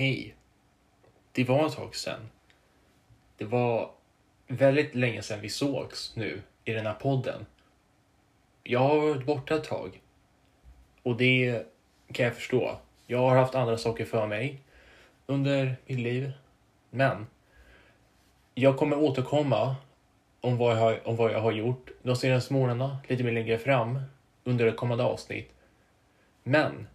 Hej. Det var ett tag sedan. Det var väldigt länge sedan vi sågs nu i den här podden. Jag har varit borta ett tag. Och det kan jag förstå. Jag har haft andra saker för mig under mitt liv. Men jag kommer återkomma om vad jag har, om vad jag har gjort de senaste månaderna, lite mer längre fram under det kommande avsnitt. Men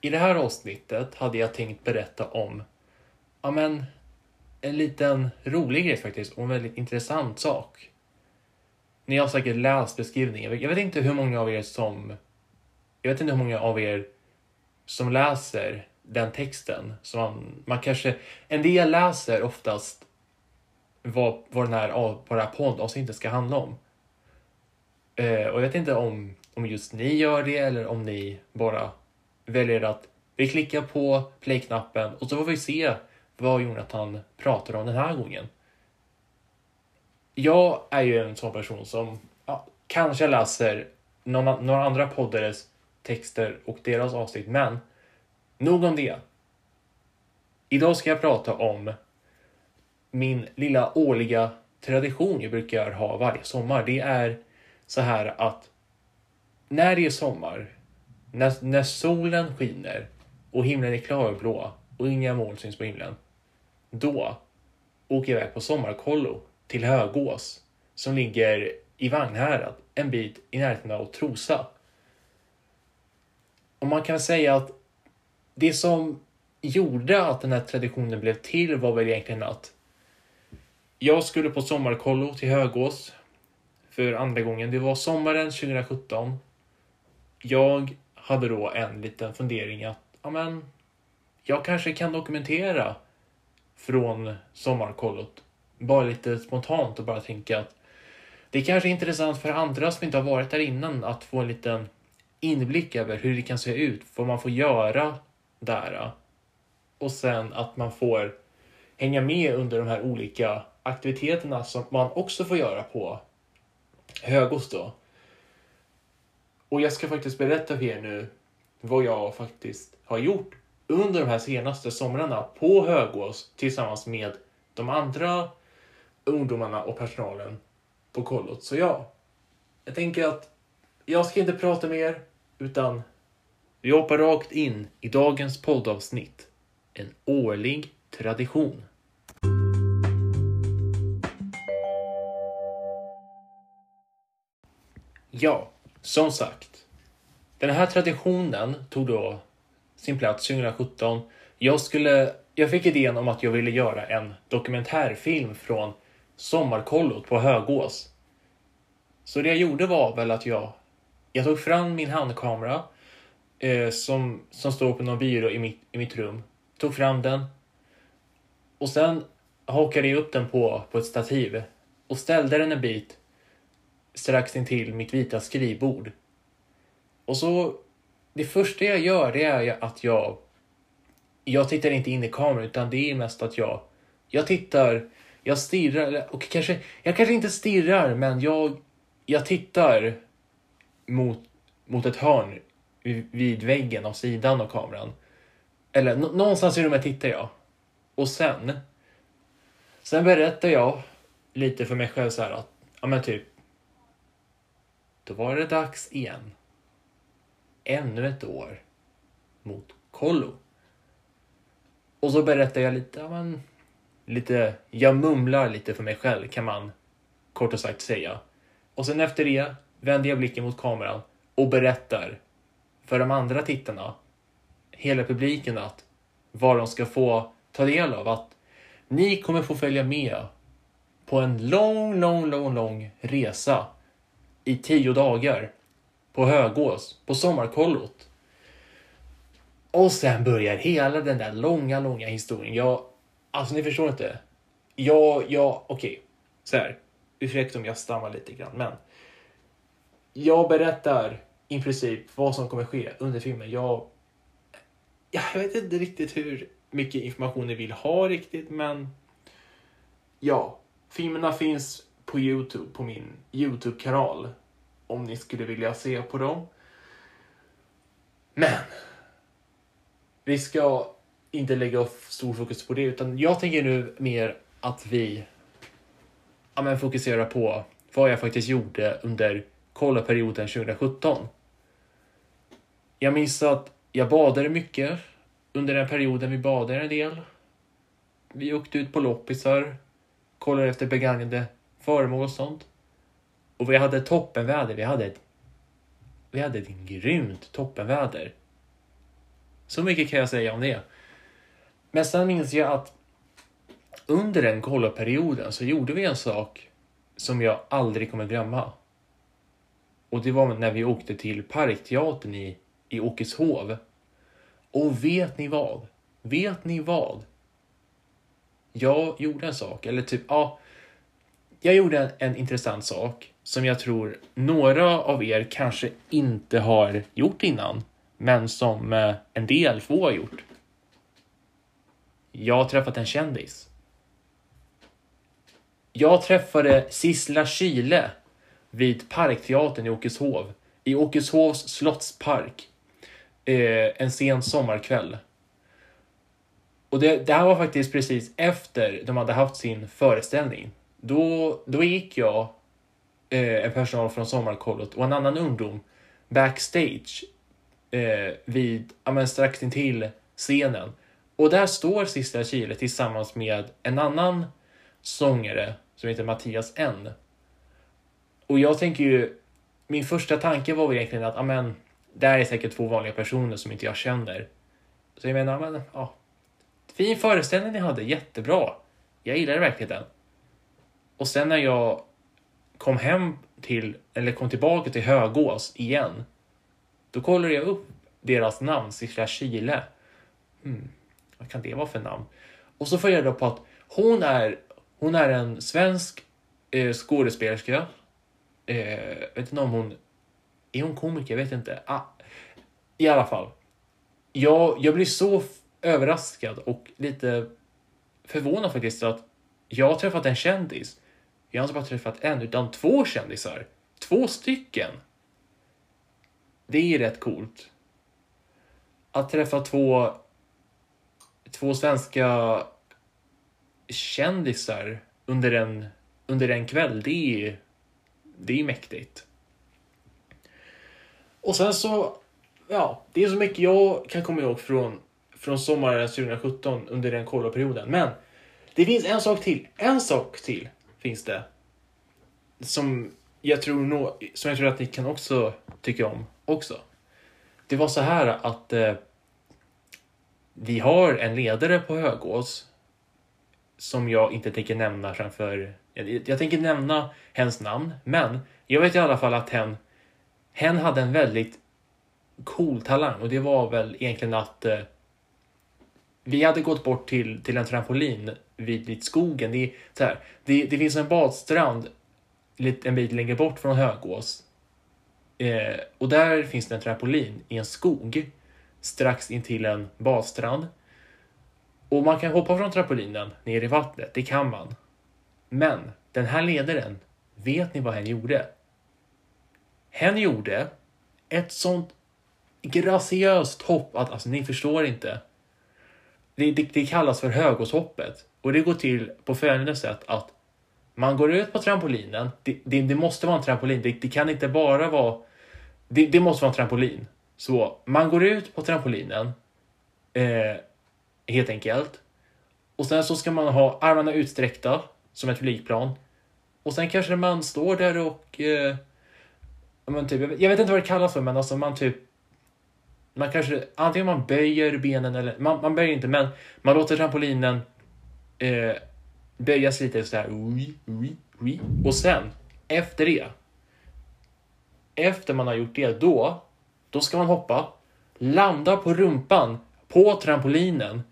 i det här avsnittet hade jag tänkt berätta om ja, men, en liten rolig grej faktiskt och en väldigt intressant sak. Ni har säkert läst beskrivningen. Jag vet inte hur många av er som jag vet inte hur många av er som läser den texten. Så man, man kanske, en del läser oftast vad, vad, den här, vad det här poddavsnittet ska handla om. Eh, och jag vet inte om, om just ni gör det eller om ni bara väljer att vi klickar på play-knappen och så får vi se vad Jonathan pratar om den här gången. Jag är ju en sån person som ja, kanske läser någon, några andra poddares texter och deras avsnitt, men nog om det. Idag ska jag prata om min lilla årliga tradition jag brukar ha varje sommar. Det är så här att när det är sommar, när, när solen skiner och himlen är klarblå och inga moln syns på himlen, då åker jag iväg på sommarkollo till Högås som ligger i Vagnhärad, en bit i närheten av Trosa. Och man kan säga att det som gjorde att den här traditionen blev till var väl egentligen att jag skulle på sommarkollo till Högås för andra gången. Det var sommaren 2017. Jag hade då en liten fundering att ja, men, jag kanske kan dokumentera från sommarkollot. Bara lite spontant och bara tänka att det kanske är intressant för andra som inte har varit där innan att få en liten inblick över hur det kan se ut, vad man får göra där. Och sen att man får hänga med under de här olika aktiviteterna som man också får göra på Högos då. Och jag ska faktiskt berätta för er nu vad jag faktiskt har gjort under de här senaste somrarna på Högås tillsammans med de andra ungdomarna och personalen på kollot. Så ja, jag tänker att jag ska inte prata mer utan vi hoppar rakt in i dagens poddavsnitt. En årlig tradition. Ja, som sagt. Den här traditionen tog då sin plats 2017. Jag, skulle, jag fick idén om att jag ville göra en dokumentärfilm från sommarkollot på Högås. Så det jag gjorde var väl att jag, jag tog fram min handkamera eh, som, som står på någon byrå i mitt, i mitt rum. Tog fram den och sen hakade jag upp den på, på ett stativ och ställde den en bit strax intill mitt vita skrivbord. Och så, det första jag gör det är att jag, jag tittar inte in i kameran utan det är mest att jag, jag tittar, jag stirrar, och kanske, jag kanske inte stirrar men jag, jag tittar mot, mot ett hörn vid väggen av sidan av kameran. Eller någonstans i rummet tittar jag. Och sen, sen berättar jag lite för mig själv så här att, ja men typ, då var det dags igen. Ännu ett år mot kollo. Och så berättar jag lite, ja men, lite, jag mumlar lite för mig själv kan man kort och sagt säga. Och sen efter det vänder jag blicken mot kameran och berättar för de andra tittarna, hela publiken, att vad de ska få ta del av. Att ni kommer få följa med på en lång, lång, lång, lång resa i tio dagar på Högås, på sommarkollot. Och sen börjar hela den där långa, långa historien. Jag, alltså ni förstår inte. Jag, jag, okej, okay. så här. Ursäkta om jag stammar lite grann, men jag berättar i princip vad som kommer ske under filmen. Jag, jag vet inte riktigt hur mycket information ni vill ha riktigt, men ja, filmerna finns på Youtube, på min Youtube-kanal, om ni skulle vilja se på dem. Men, vi ska, inte lägga stor fokus på det, utan jag tänker nu mer att vi ja, men fokuserar på vad jag faktiskt gjorde under kollaperioden 2017. Jag minns att jag badade mycket under den perioden. Vi badade en del. Vi åkte ut på loppisar, kollade efter begagnade föremål och sånt. Och vi hade toppenväder. Vi hade ett, vi hade ett grymt toppenväder. Så mycket kan jag säga om det. Men sen minns jag att under den kollaperioden så gjorde vi en sak som jag aldrig kommer glömma. Och det var när vi åkte till Parkteatern i, i Åkeshov. Och vet ni vad? Vet ni vad? Jag gjorde en sak, eller typ, ja. Jag gjorde en, en intressant sak som jag tror några av er kanske inte har gjort innan, men som eh, en del få har gjort. Jag har träffat en kändis. Jag träffade Sissla Kyle vid Parkteatern i Åkeshov, i Åkeshovs slottspark, eh, en sen sommarkväll. Och det, det här var faktiskt precis efter de hade haft sin föreställning. Då, då gick jag, eh, en personal från Sommarkollot och en annan ungdom backstage eh, vid, ja men strax intill scenen. Och där står Sista Chile tillsammans med en annan sångare som heter Mattias N. Och jag tänker ju, min första tanke var egentligen att, amen, det här är säkert två vanliga personer som inte jag känner. Så jag menar, men ja. Fin föreställning ni hade, jättebra. Jag gillade verkligen den. Och sen när jag kom hem till, eller kom tillbaka till Högås igen, då kollade jag upp deras namn, Sissela Chile. Hmm, vad kan det vara för namn? Och så får jag reda på att hon är, hon är en svensk eh, skådespelerska. Eh, vet inte om hon... Är hon komiker? Jag vet inte. Ah, I alla fall. Jag, jag blir så överraskad och lite förvånad faktiskt att jag har träffat en kändis. Jag har inte bara träffat en, utan två kändisar. Två stycken. Det är rätt coolt. Att träffa två, två svenska kändisar under en, under en kväll, det är, det är mäktigt. Och sen så, ja, det är så mycket jag kan komma ihåg från, från sommaren 2017 under den kollaperioden. Men det finns en sak till. En sak till finns det. Som jag tror, nå, som jag tror att ni kan också tycka om också. Det var så här att eh, vi har en ledare på Högås som jag inte tänker nämna framför... Jag, jag tänker nämna hens namn, men jag vet i alla fall att hen, hen hade en väldigt cool talang och det var väl egentligen att eh, vi hade gått bort till, till en trampolin vid, vid skogen. Det, så här, det, det finns en badstrand en bit längre bort från Högås. Eh, och där finns det en trampolin i en skog strax intill en badstrand. Och man kan hoppa från trampolinen ner i vattnet, det kan man. Men den här ledaren, vet ni vad hen gjorde? Hen gjorde ett sånt graciöst hopp att alltså, ni förstår inte. Det, det, det kallas för högåshoppet och det går till på följande sätt att man går ut på trampolinen. Det, det, det måste vara en trampolin. Det, det kan inte bara vara... Det, måste vara en trampolin. Så man går ut på trampolinen. Eh, helt enkelt. Och sen så ska man ha armarna utsträckta som ett flygplan. Och sen kanske man står där och... Eh, men typ, jag vet inte vad det kallas för, men alltså man typ... Man kanske, antingen man böjer benen eller, man, man böjer inte, men man låter trampolinen eh, böjas lite sådär. Ui, ui, ui. Och sen, efter det. Efter man har gjort det, då, då ska man hoppa, landa på rumpan på trampolinen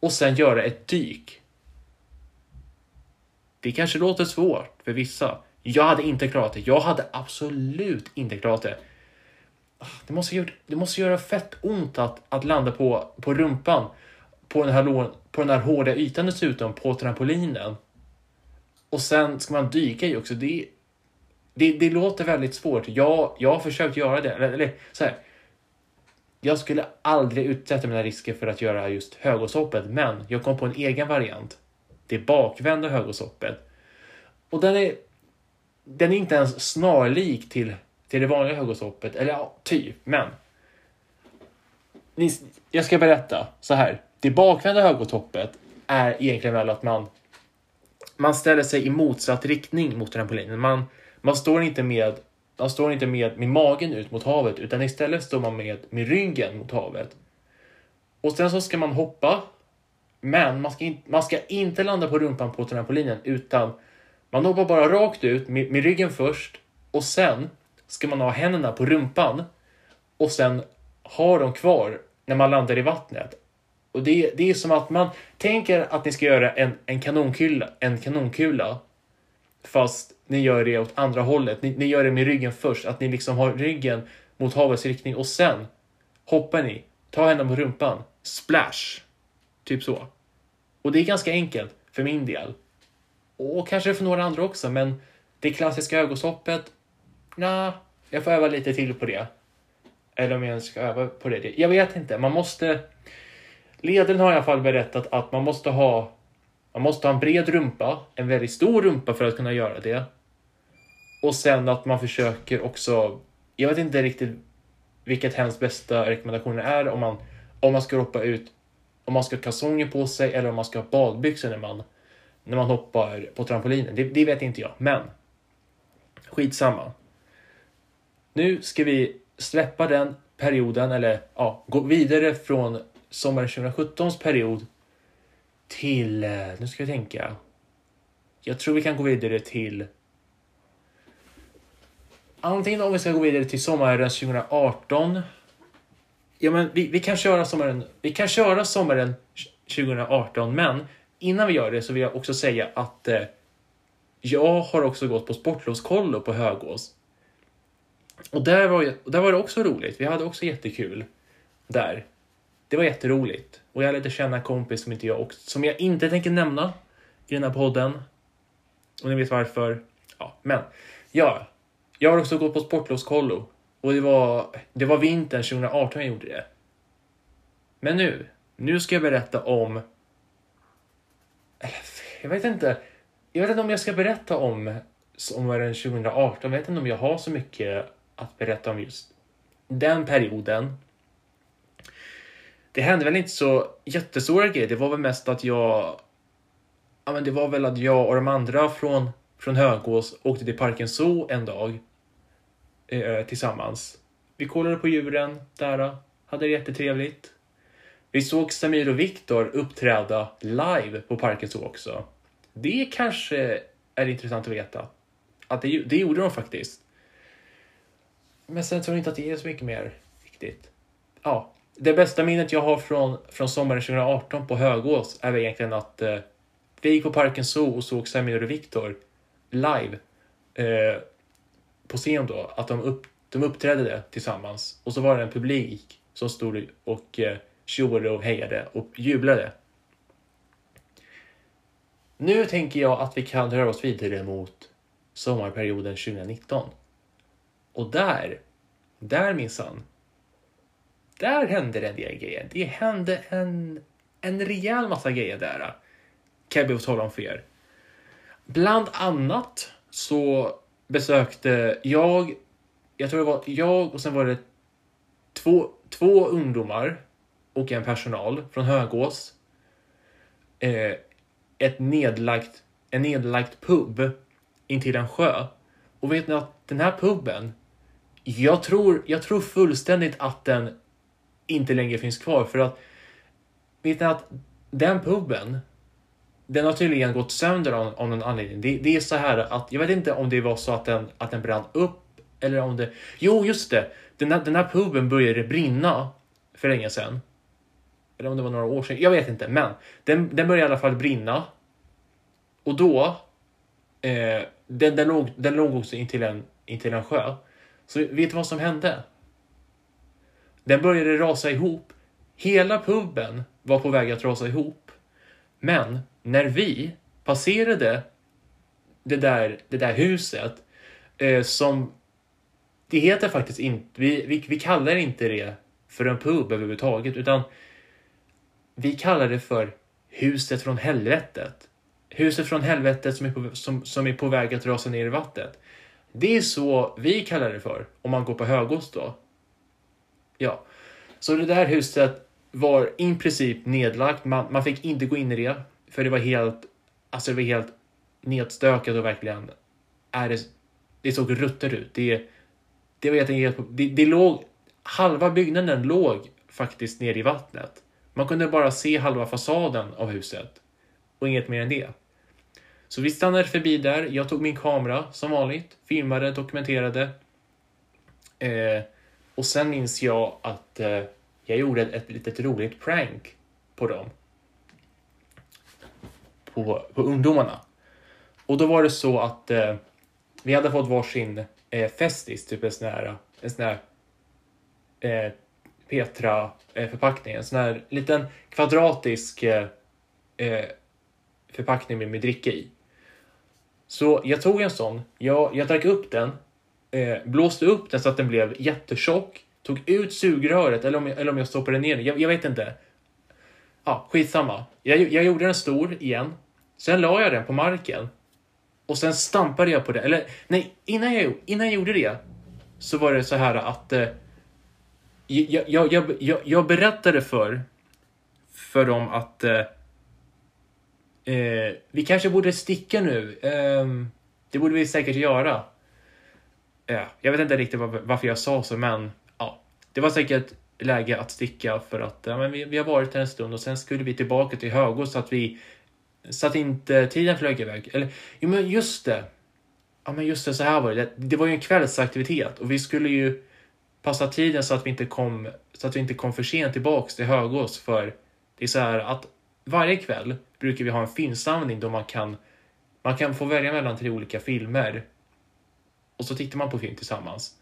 och sen göra ett dyk. Det kanske låter svårt för vissa. Jag hade inte klarat det. Jag hade absolut inte klarat det. Det måste, göra, det måste göra fett ont att, att landa på, på rumpan på den, här, på den här hårda ytan dessutom, på trampolinen. Och sen ska man dyka i också. Det, det, det låter väldigt svårt. Jag, jag har försökt göra det. Eller, eller så här. jag skulle aldrig utsätta mina risker för att göra just högåshoppet, men jag kom på en egen variant. Det bakvända högåshoppet. Och den är, den är inte ens snarlik till, till det vanliga högåshoppet, eller ja, typ, men. Ni, jag ska berätta så här. Det bakvända högåshoppet är egentligen väl att man, man ställer sig i motsatt riktning mot trampolinen. Man, man står inte med man står inte med, med magen ut mot havet utan istället står man med, med ryggen mot havet. Och sen så ska man hoppa. Men man ska, in, man ska inte landa på rumpan på trampolinen utan man hoppar bara rakt ut med, med ryggen först och sen ska man ha händerna på rumpan och sen ha dem kvar när man landar i vattnet. Och det, det är som att man tänker att ni ska göra en, en, kanonkula, en kanonkula fast ni gör det åt andra hållet. Ni, ni gör det med ryggen först, att ni liksom har ryggen mot havets riktning och sen hoppar ni, tar händerna på rumpan, splash. Typ så. Och det är ganska enkelt för min del. Och kanske för några andra också, men det klassiska ögonshoppet, nah, jag får öva lite till på det. Eller om jag ens ska öva på det. Jag vet inte, man måste... Ledaren har i alla fall berättat att man måste ha man måste ha en bred rumpa, en väldigt stor rumpa för att kunna göra det. Och sen att man försöker också, jag vet inte riktigt vilket hemskt bästa rekommendationer är om man, om man ska hoppa ut, om man ska ha kalsonger på sig eller om man ska ha badbyxor när man, när man hoppar på trampolinen. Det, det vet inte jag, men skitsamma. Nu ska vi släppa den perioden, eller ja, gå vidare från sommaren 2017s period till, eh, nu ska vi tänka. Jag tror vi kan gå vidare till antingen om vi ska gå vidare till sommaren 2018. Ja, men vi, vi, kan köra sommaren. Vi kan köra sommaren 2018, men innan vi gör det så vill jag också säga att eh, jag har också gått på sportlovskollo på Högås. Och där var, där var det också roligt. Vi hade också jättekul där. Det var jätteroligt. Och jag lärde känna en kompis som inte jag också, som jag inte tänker nämna i den här podden. Och ni vet varför. Ja, men ja, jag har också gått på sportlovskollo och det var, det var vintern 2018 jag gjorde det. Men nu, nu ska jag berätta om... Jag vet inte. Jag vet inte om jag ska berätta om sommaren 2018. Jag vet inte om jag har så mycket att berätta om just den perioden. Det hände väl inte så jättestora grejer. Det var väl mest att jag... Ja, men det var väl att jag och de andra från, från Högås åkte till Parken Zoo en dag eh, tillsammans. Vi kollade på djuren där, hade det jättetrevligt. Vi såg Samir och Viktor uppträda live på Parken Zoo också. Det kanske är intressant att veta. Att det, det gjorde de faktiskt. Men sen tror jag inte att det är så mycket mer viktigt. Ja, det bästa minnet jag har från, från sommaren 2018 på Högås är väl egentligen att eh, vi gick på Parken Zoo och såg Samir och Viktor live eh, på scen då. Att de, upp, de uppträdde det tillsammans och så var det en publik som stod och eh, tjoade och hejade och jublade. Nu tänker jag att vi kan röra oss vidare mot sommarperioden 2019. Och där, där minsann, där hände det en del grejer. Det hände en, en rejäl massa grejer där. Kan jag be att tala om för er. Bland annat så besökte jag, jag tror det var jag och sen var det två, två ungdomar och en personal från Högås. Eh, ett nedlagt, en nedlagt pub intill en sjö. Och vet ni att den här puben, jag tror, jag tror fullständigt att den inte längre finns kvar. För att, vet ni att den puben, den har tydligen gått sönder av, av någon anledning. Det, det, är så här att, jag vet inte om det var så att den, att den brann upp eller om det... Jo, just det! Den här, den här puben började brinna för länge sedan. Eller om det var några år sedan, jag vet inte. Men den, den började i alla fall brinna. Och då, eh, den, den, låg, den låg också intill en, intill en sjö. Så vet du vad som hände? Den började rasa ihop. Hela puben var på väg att rasa ihop. Men när vi passerade det där, det där huset eh, som det heter faktiskt inte, vi, vi, vi kallar inte det för en pub överhuvudtaget, utan vi kallar det för huset från helvetet. Huset från helvetet som är på, som, som är på väg att rasa ner i vattnet. Det är så vi kallar det för, om man går på högost då. Ja, så det där huset var i princip nedlagt. Man, man fick inte gå in i det, för det var helt, alltså det var helt nedstökat och verkligen, är det, det såg ruttet ut. Det, det var helt enkelt, det, det låg, halva byggnaden låg faktiskt ner i vattnet. Man kunde bara se halva fasaden av huset och inget mer än det. Så vi stannade förbi där. Jag tog min kamera som vanligt, filmade, dokumenterade. Eh, och sen minns jag att eh, jag gjorde ett, ett litet roligt prank på dem. På, på ungdomarna. Och då var det så att eh, vi hade fått varsin eh, Festis, typ en sån här, en sån här eh, Petra-förpackning. Eh, en sån här liten kvadratisk eh, eh förpackning med, med dricka i. Så jag tog en sån, jag, jag drack upp den, eh, blåste upp den så att den blev jättetjock, tog ut sugröret eller om jag, eller om jag stoppade ner den, jag, jag vet inte. Ja, skitsamma. Jag, jag gjorde den stor igen, sen la jag den på marken och sen stampade jag på den, Eller nej, innan jag, innan jag gjorde det så var det så här att eh, jag, jag, jag, jag, berättade för, för dem att eh, eh, vi kanske borde sticka nu. Eh, det borde vi säkert göra. Eh, jag vet inte riktigt varför jag sa så, men ja, det var säkert läge att sticka för att ja, men vi, vi har varit här en stund och sen skulle vi tillbaka till Högås så att vi så att inte tiden flög iväg. Eller, jo men just det. Ja men just det, så här var det. Det var ju en kvällsaktivitet och vi skulle ju passa tiden så att vi inte kom, så att vi inte kom för sent tillbaks till Högås för det är så här att varje kväll brukar vi ha en filmsamling då man kan, man kan få välja mellan tre olika filmer och så tittar man på film tillsammans.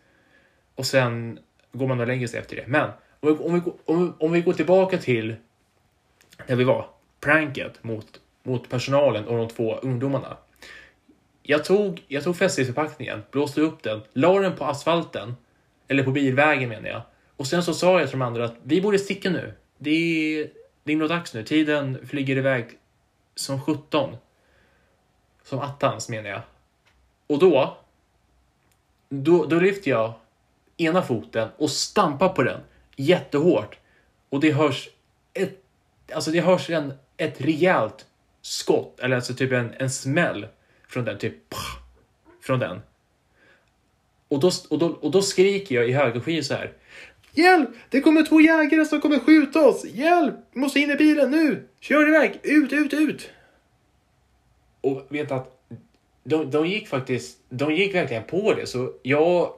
Och sen går man och lägger sig efter det. Men om vi, om vi, om vi, om vi går tillbaka till där vi var, pranket mot, mot personalen och de två ungdomarna. Jag tog, jag tog fästisförpackningen, blåste upp den, la den på asfalten eller på bilvägen menar jag. Och sen så sa jag till de andra att vi borde sticka nu. Det är, det är nog dags nu. Tiden flyger iväg som 17. Som attans menar jag. Och då, då, då lyfter jag ena foten och stampar på den jättehårt. Och det hörs ett, alltså det hörs en, ett rejält skott, eller alltså typ en, en smäll från den, typ från den. Och då, och, då, och då skriker jag i högerskyn så här. Hjälp! Det kommer två jägare som kommer skjuta oss! Hjälp! Vi måste in i bilen nu! Kör iväg! Ut, ut, ut! Och vet att de, de gick faktiskt, de gick verkligen på det. Så jag,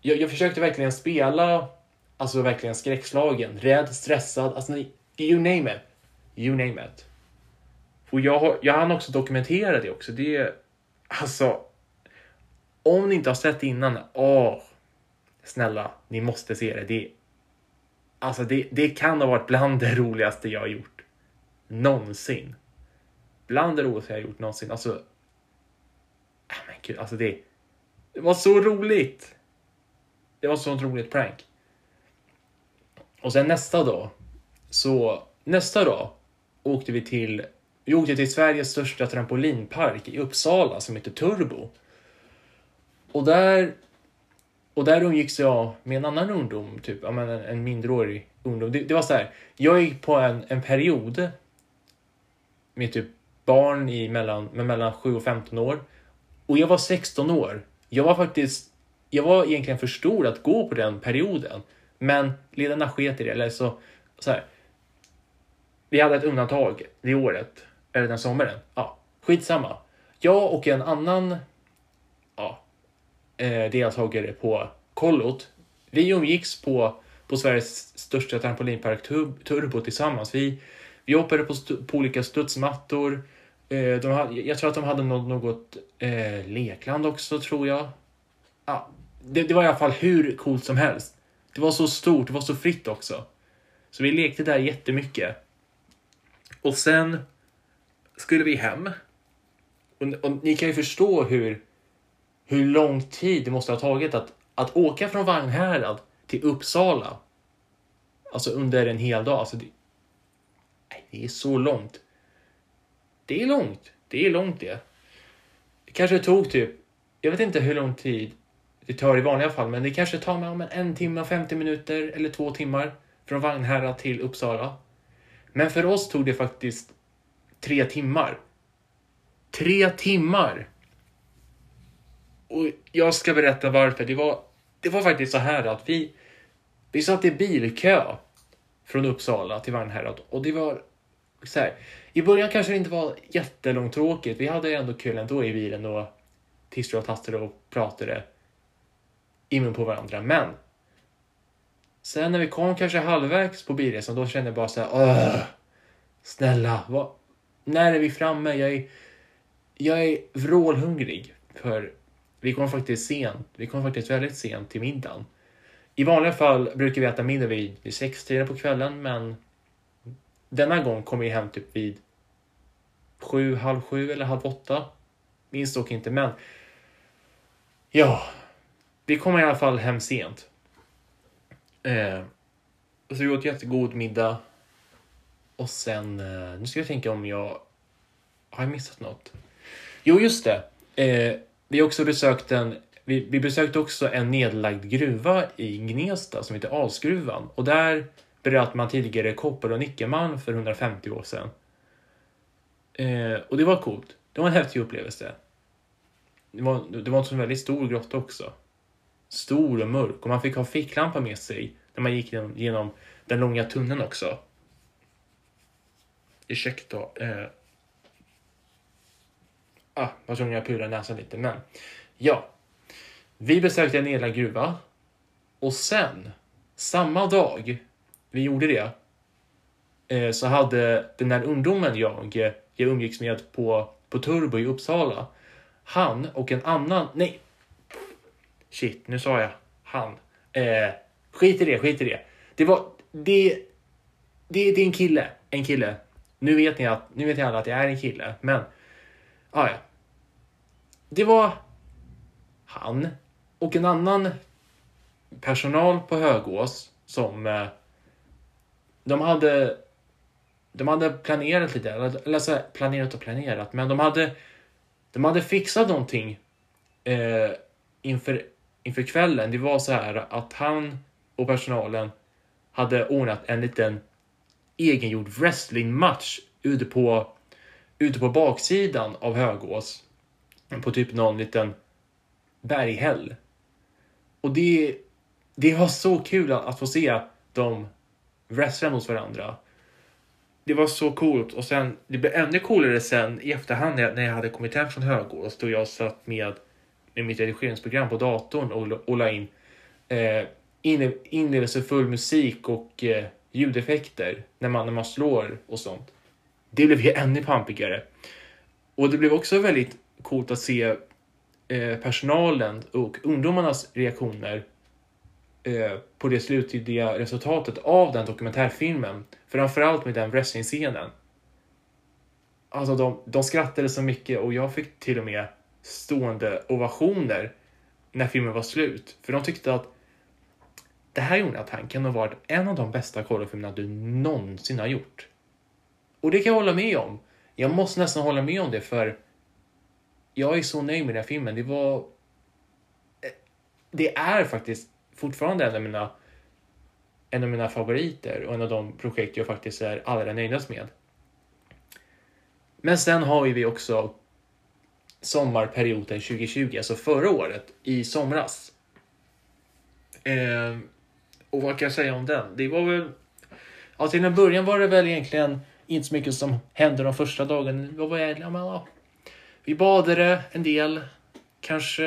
jag, jag försökte verkligen spela, alltså verkligen skräckslagen, rädd, stressad, alltså you name it. You name it. Och jag, jag hann också dokumentera det också. Det, alltså, om ni inte har sett det innan, åh, snälla, ni måste se det. Det, alltså det, det kan ha varit bland det roligaste jag har gjort. Någonsin. Bland det roligaste jag har gjort någonsin. Alltså, äh, men gud, alltså det, det var så roligt. Det var så roligt prank. Och sen nästa dag, så nästa dag åkte vi till, vi åkte till Sveriges största trampolinpark i Uppsala som heter Turbo. Och där, och där umgicks jag med en annan ungdom, typ, en, en mindreårig ungdom. Det, det, var så här, jag gick på en, en period med typ barn i mellan, med mellan 7 och 15 år. Och jag var 16 år. Jag var faktiskt, jag var egentligen för stor att gå på den perioden. Men ledarna sket i det. Eller så, så här, vi hade ett undantag det året, eller den sommaren. Ja, skitsamma. Jag och en annan eh, deltagare på kollot. Vi umgicks på, på Sveriges största trampolinpark Turbo tillsammans. Vi, vi hoppade på, på olika studsmattor. Eh, de hade, jag tror att de hade något, något eh, lekland också, tror jag. Ah, det, det var i alla fall hur coolt som helst. Det var så stort, det var så fritt också. Så vi lekte där jättemycket. Och sen skulle vi hem. Och, och ni kan ju förstå hur hur lång tid det måste ha tagit att, att åka från Vagnhärad till Uppsala. Alltså under en hel dag. Alltså det, nej, det är så långt. Det är långt. Det är långt det. Det kanske tog typ, jag vet inte hur lång tid det tar i vanliga fall, men det kanske tar mig om en timme och 50 minuter eller två timmar från Vagnhärad till Uppsala. Men för oss tog det faktiskt tre timmar. Tre timmar! Och jag ska berätta varför. Det var, det var faktiskt så här att vi, vi satt i bilkö från Uppsala till Vagnhärad och det var så här. I början kanske det inte var jättelångtråkigt. Vi hade ändå kul ändå i bilen och tistrade och tastade och pratade i mun på varandra. Men sen när vi kom kanske halvvägs på bilresan då kände jag bara så här. Åh, snälla, vad, när är vi framme? Jag är, jag är vrålhungrig. För vi kom faktiskt sent. Vi kom faktiskt väldigt sent till middagen. I vanliga fall brukar vi äta middag vid, vid sextiden på kvällen, men denna gång kom vi hem typ vid sju, halv sju eller halv åtta. Minns dock inte, men ja, vi kom i alla fall hem sent. Eh, så vi åt jättegod middag. Och sen, eh, nu ska jag tänka om jag har jag missat något. Jo, just det. Eh, vi har också besökt en vi, vi, besökte också en nedlagd gruva i Gnesta som heter Alsgruvan och där bröt man tidigare koppar och nickelmalm för 150 år sedan. Eh, och det var coolt. Det var en häftig upplevelse. Det var, det var en sån väldigt stor grotta också. Stor och mörk och man fick ha ficklampa med sig när man gick genom, genom den långa tunneln också. Ursäkta. Eh. Ah, var tvungen att pudra näsan lite, men ja. Vi besökte en nedlagd gruva och sen, samma dag vi gjorde det, eh, så hade den där ungdomen jag, jag umgicks med på, på Turbo i Uppsala, han och en annan, nej, shit, nu sa jag han. Eh, skit i det, skit i det. Det var, det, det, det är en kille, en kille. Nu vet ni att, nu vet ni alla att det är en kille, men, ah, ja. Det var han och en annan personal på Högås som eh, de hade de hade planerat lite, eller så planerat och planerat, men de hade de hade fixat någonting eh, inför, inför kvällen. Det var så här att han och personalen hade ordnat en liten egengjord wrestlingmatch ute på, ute på baksidan av Högås. På typ någon liten berghäll. Och det, det var så kul att, att få se dem wrestla mot varandra. Det var så coolt och sen, det blev ännu coolare sen i efterhand när jag, när jag hade kommit hem från Högås då jag satt med, med mitt redigeringsprogram på datorn och, och la in eh, inlevelsefull musik och eh, ljudeffekter när man, när man slår och sånt. Det blev ju ännu pampigare. Och det blev också väldigt coolt att se eh, personalen och ungdomarnas reaktioner eh, på det slutgiltiga resultatet av den dokumentärfilmen. Framförallt med den wrestlingscenen. Alltså de, de skrattade så mycket och jag fick till och med stående ovationer när filmen var slut. För de tyckte att det här Jonathan kan ha varit en av de bästa kollofilmerna du någonsin har gjort. Och det kan jag hålla med om. Jag måste nästan hålla med om det för jag är så nöjd med den här filmen. Det var... Det är faktiskt fortfarande en av mina, en av mina favoriter och en av de projekt jag faktiskt är allra nöjdast med. Men sen har vi också sommarperioden 2020, alltså förra året, i somras. Eh, och vad kan jag säga om den? Det var väl... Ja, till en början var det väl egentligen inte så mycket som hände de första dagarna. Vad var jag? Ja, men, ja. Vi badade en del, kanske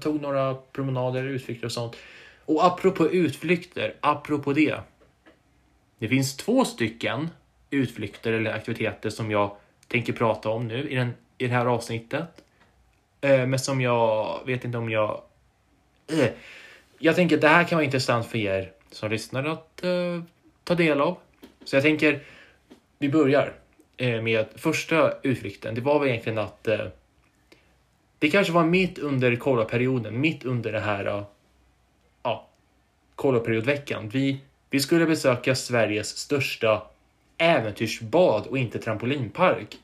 tog några promenader, utflykter och sånt. Och apropå utflykter, apropå det. Det finns två stycken utflykter eller aktiviteter som jag tänker prata om nu i, den, i det här avsnittet. Eh, men som jag vet inte om jag... Eh. Jag tänker att det här kan vara intressant för er som lyssnar att eh, ta del av. Så jag tänker, vi börjar eh, med första utflykten. Det var väl egentligen att eh, det kanske var mitt under kollaperioden, mitt under det här eh, ja, kollaperiodveckan. Vi, Vi skulle besöka Sveriges största äventyrsbad och inte trampolinpark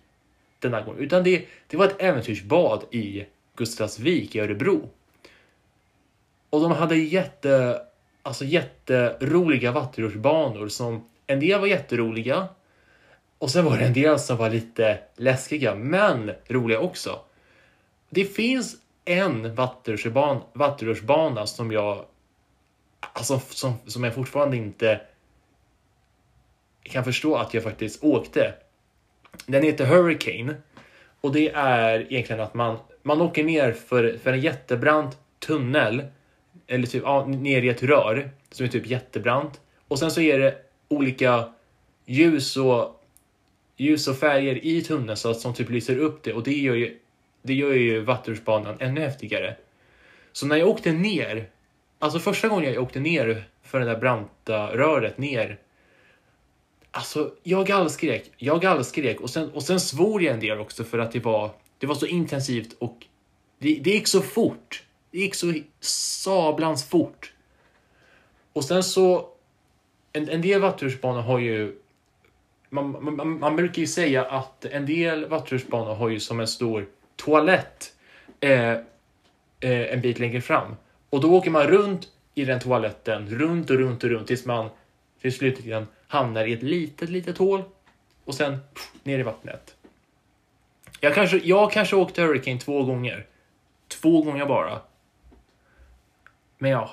denna gång, utan det, det var ett äventyrsbad i Gustavsvik i Örebro. Och de hade jätte, alltså jätteroliga vattenrutschbanor som en del var jätteroliga och sen var det en del som var lite läskiga, men roliga också. Det finns en vattenrutschbana, som jag alltså, som, som jag fortfarande inte kan förstå att jag faktiskt åkte. Den heter Hurricane och det är egentligen att man, man åker ner för, för en jättebrant tunnel eller typ ja, ner i ett rör som är typ jättebrant och sen så är det olika ljus och ljus och färger i tunneln så att som typ lyser upp det och det gör ju, det gör ju vattenrutschbanan ännu häftigare. Så när jag åkte ner, alltså första gången jag åkte ner för det där branta röret ner Alltså, jag gallskrek. Jag gallskrek och sen, och sen svor jag en del också för att det var, det var så intensivt och det, det gick så fort. Det gick så sablans fort. Och sen så, en, en del vattenrutschbanor har ju man, man, man, brukar ju säga att en del vattenrutschbanor har ju som en stor toalett eh, eh, en bit längre fram. Och då åker man runt i den toaletten, runt och runt och runt tills man till slut hamnar i ett litet, litet hål och sen pff, ner i vattnet. Jag kanske, jag kanske åkte Hurricane två gånger. Två gånger bara. Men ja,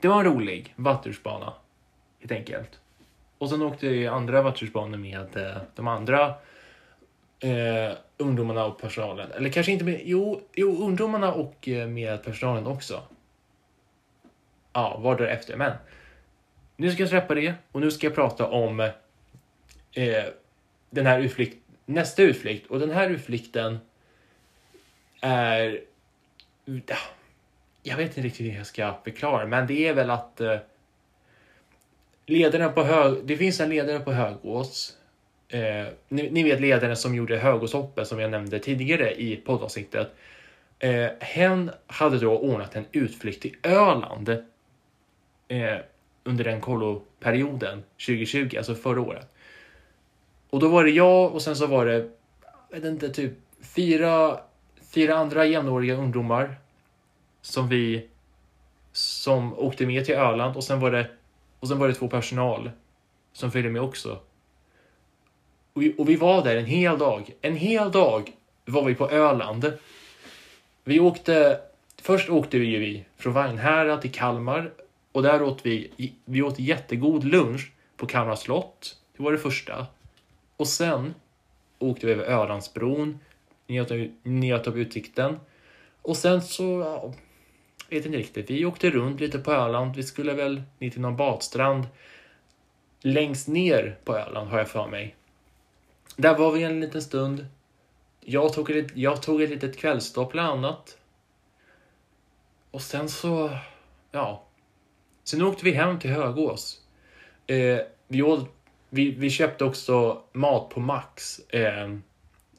det var en rolig vattenrutschbana. Helt enkelt. Och sen åkte jag i andra vattenrutschbanor med eh, de andra eh, ungdomarna och personalen. Eller kanske inte med, jo, jo ungdomarna och eh, med personalen också. Ja, var därefter. Men nu ska jag släppa det och nu ska jag prata om eh, den här utflykt, nästa utflykt. Och den här utflykten är... Jag vet inte riktigt hur jag ska förklara, men det är väl att eh, ledaren på hög... Det finns en ledare på Högås. Eh, ni, ni, vet ledaren som gjorde Högåshoppet som jag nämnde tidigare i poddavsnittet. Eh, hen hade då ordnat en utflykt till Öland. Eh, under den kolloperioden 2020, alltså förra året. Och då var det jag och sen så var det, jag vet inte, typ fyra, fyra andra jämnåriga ungdomar som vi som åkte med till Öland och sen var det, och sen var det två personal som följde med också. Och vi, och vi var där en hel dag. En hel dag var vi på Öland. Vi åkte, först åkte vi ju från Vagnhärad till Kalmar och där åt vi, vi åt jättegod lunch på Kalmar slott. Det var det första. Och sen åkte vi över Ölandsbron, njöt av utsikten. Och sen så, ja, vet inte riktigt, vi åkte runt lite på Öland. Vi skulle väl ner till någon badstrand längst ner på Öland har jag för mig. Där var vi en liten stund. Jag tog ett, jag tog ett litet kvällsstopp bland annat. Och sen så, ja, Sen åkte vi hem till Högås. Eh, vi, åt, vi, vi, köpte också mat på Max eh,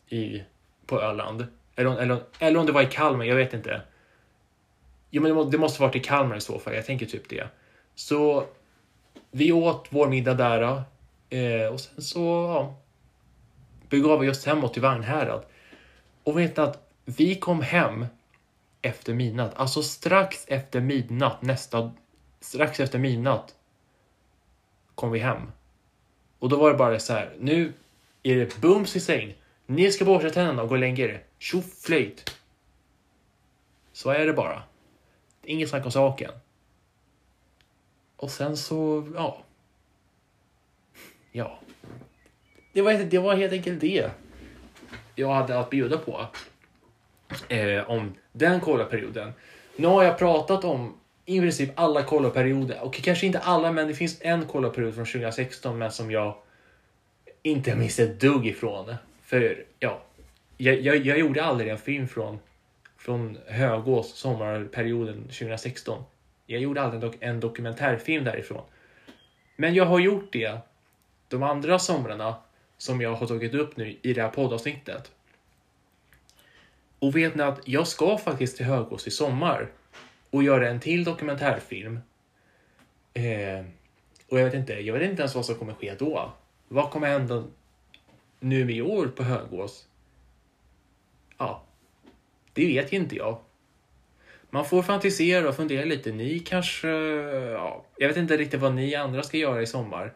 i, på Öland. Eller, eller, eller om det var i Kalmar, jag vet inte. Jo, men det måste varit i Kalmar i så fall, jag tänker typ det. Så vi åt vår middag där eh, och sen så ja, begav vi oss hemåt till Vagnhärad. Och vet att vi kom hem efter midnatt, alltså strax efter midnatt nästa strax efter midnatt kom vi hem. Och då var det bara så här, nu är det bums i säng. Ni ska borsta tänderna och gå och lägga er. Tjoflöjt. Så är det bara. Inget snack om saken. Och sen så, ja. Ja. Det var, det var helt enkelt det jag hade att bjuda på. Eh, om den kollaperioden. Nu har jag pratat om i princip alla kollaperioder. Och kanske inte alla, men det finns en kollaperiod från 2016 men som jag inte minns ett dugg ifrån. För ja, jag, jag, jag gjorde aldrig en film från, från Högås sommarperioden 2016. Jag gjorde aldrig en, dok en dokumentärfilm därifrån. Men jag har gjort det de andra somrarna som jag har tagit upp nu i det här poddavsnittet. Och vet ni att jag ska faktiskt till Högås i sommar och göra en till dokumentärfilm. Eh, Och jag vet inte, jag vet inte ens vad som kommer ske då. Vad kommer hända nu i år på Högås? Ja, det vet ju inte jag. Man får fantisera och fundera lite. Ni kanske, ja, jag vet inte riktigt vad ni andra ska göra i sommar.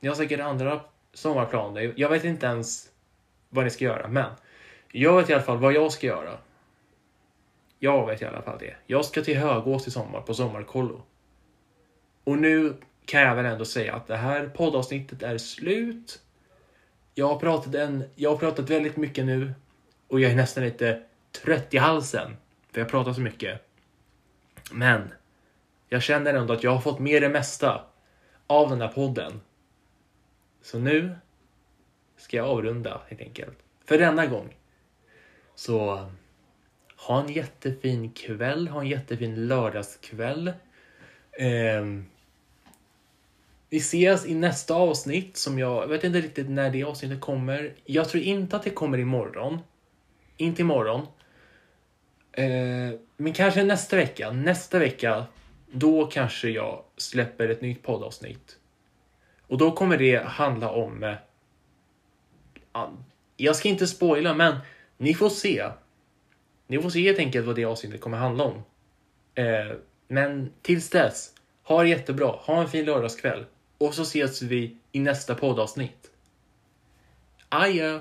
Ni har säkert andra sommarplaner. Jag vet inte ens vad ni ska göra, men jag vet i alla fall vad jag ska göra. Jag vet i alla fall det. Jag ska till Högås i sommar på sommarkollo. Och nu kan jag väl ändå säga att det här poddavsnittet är slut. Jag har pratat, en, jag har pratat väldigt mycket nu och jag är nästan lite trött i halsen för jag pratar så mycket. Men jag känner ändå att jag har fått med det mesta av den här podden. Så nu ska jag avrunda helt enkelt. För denna gång. Så ha en jättefin kväll, ha en jättefin lördagskväll. Eh, vi ses i nästa avsnitt som jag, jag vet inte riktigt när det avsnittet kommer. Jag tror inte att det kommer imorgon. Inte imorgon. Eh, men kanske nästa vecka. Nästa vecka, då kanske jag släpper ett nytt poddavsnitt. Och då kommer det handla om... Eh, jag ska inte spoila, men ni får se. Ni får se helt enkelt vad det avsnittet kommer handla om. Eh, men tills dess, ha det jättebra. Ha en fin lördagskväll. Och så ses vi i nästa poddavsnitt. Adjö!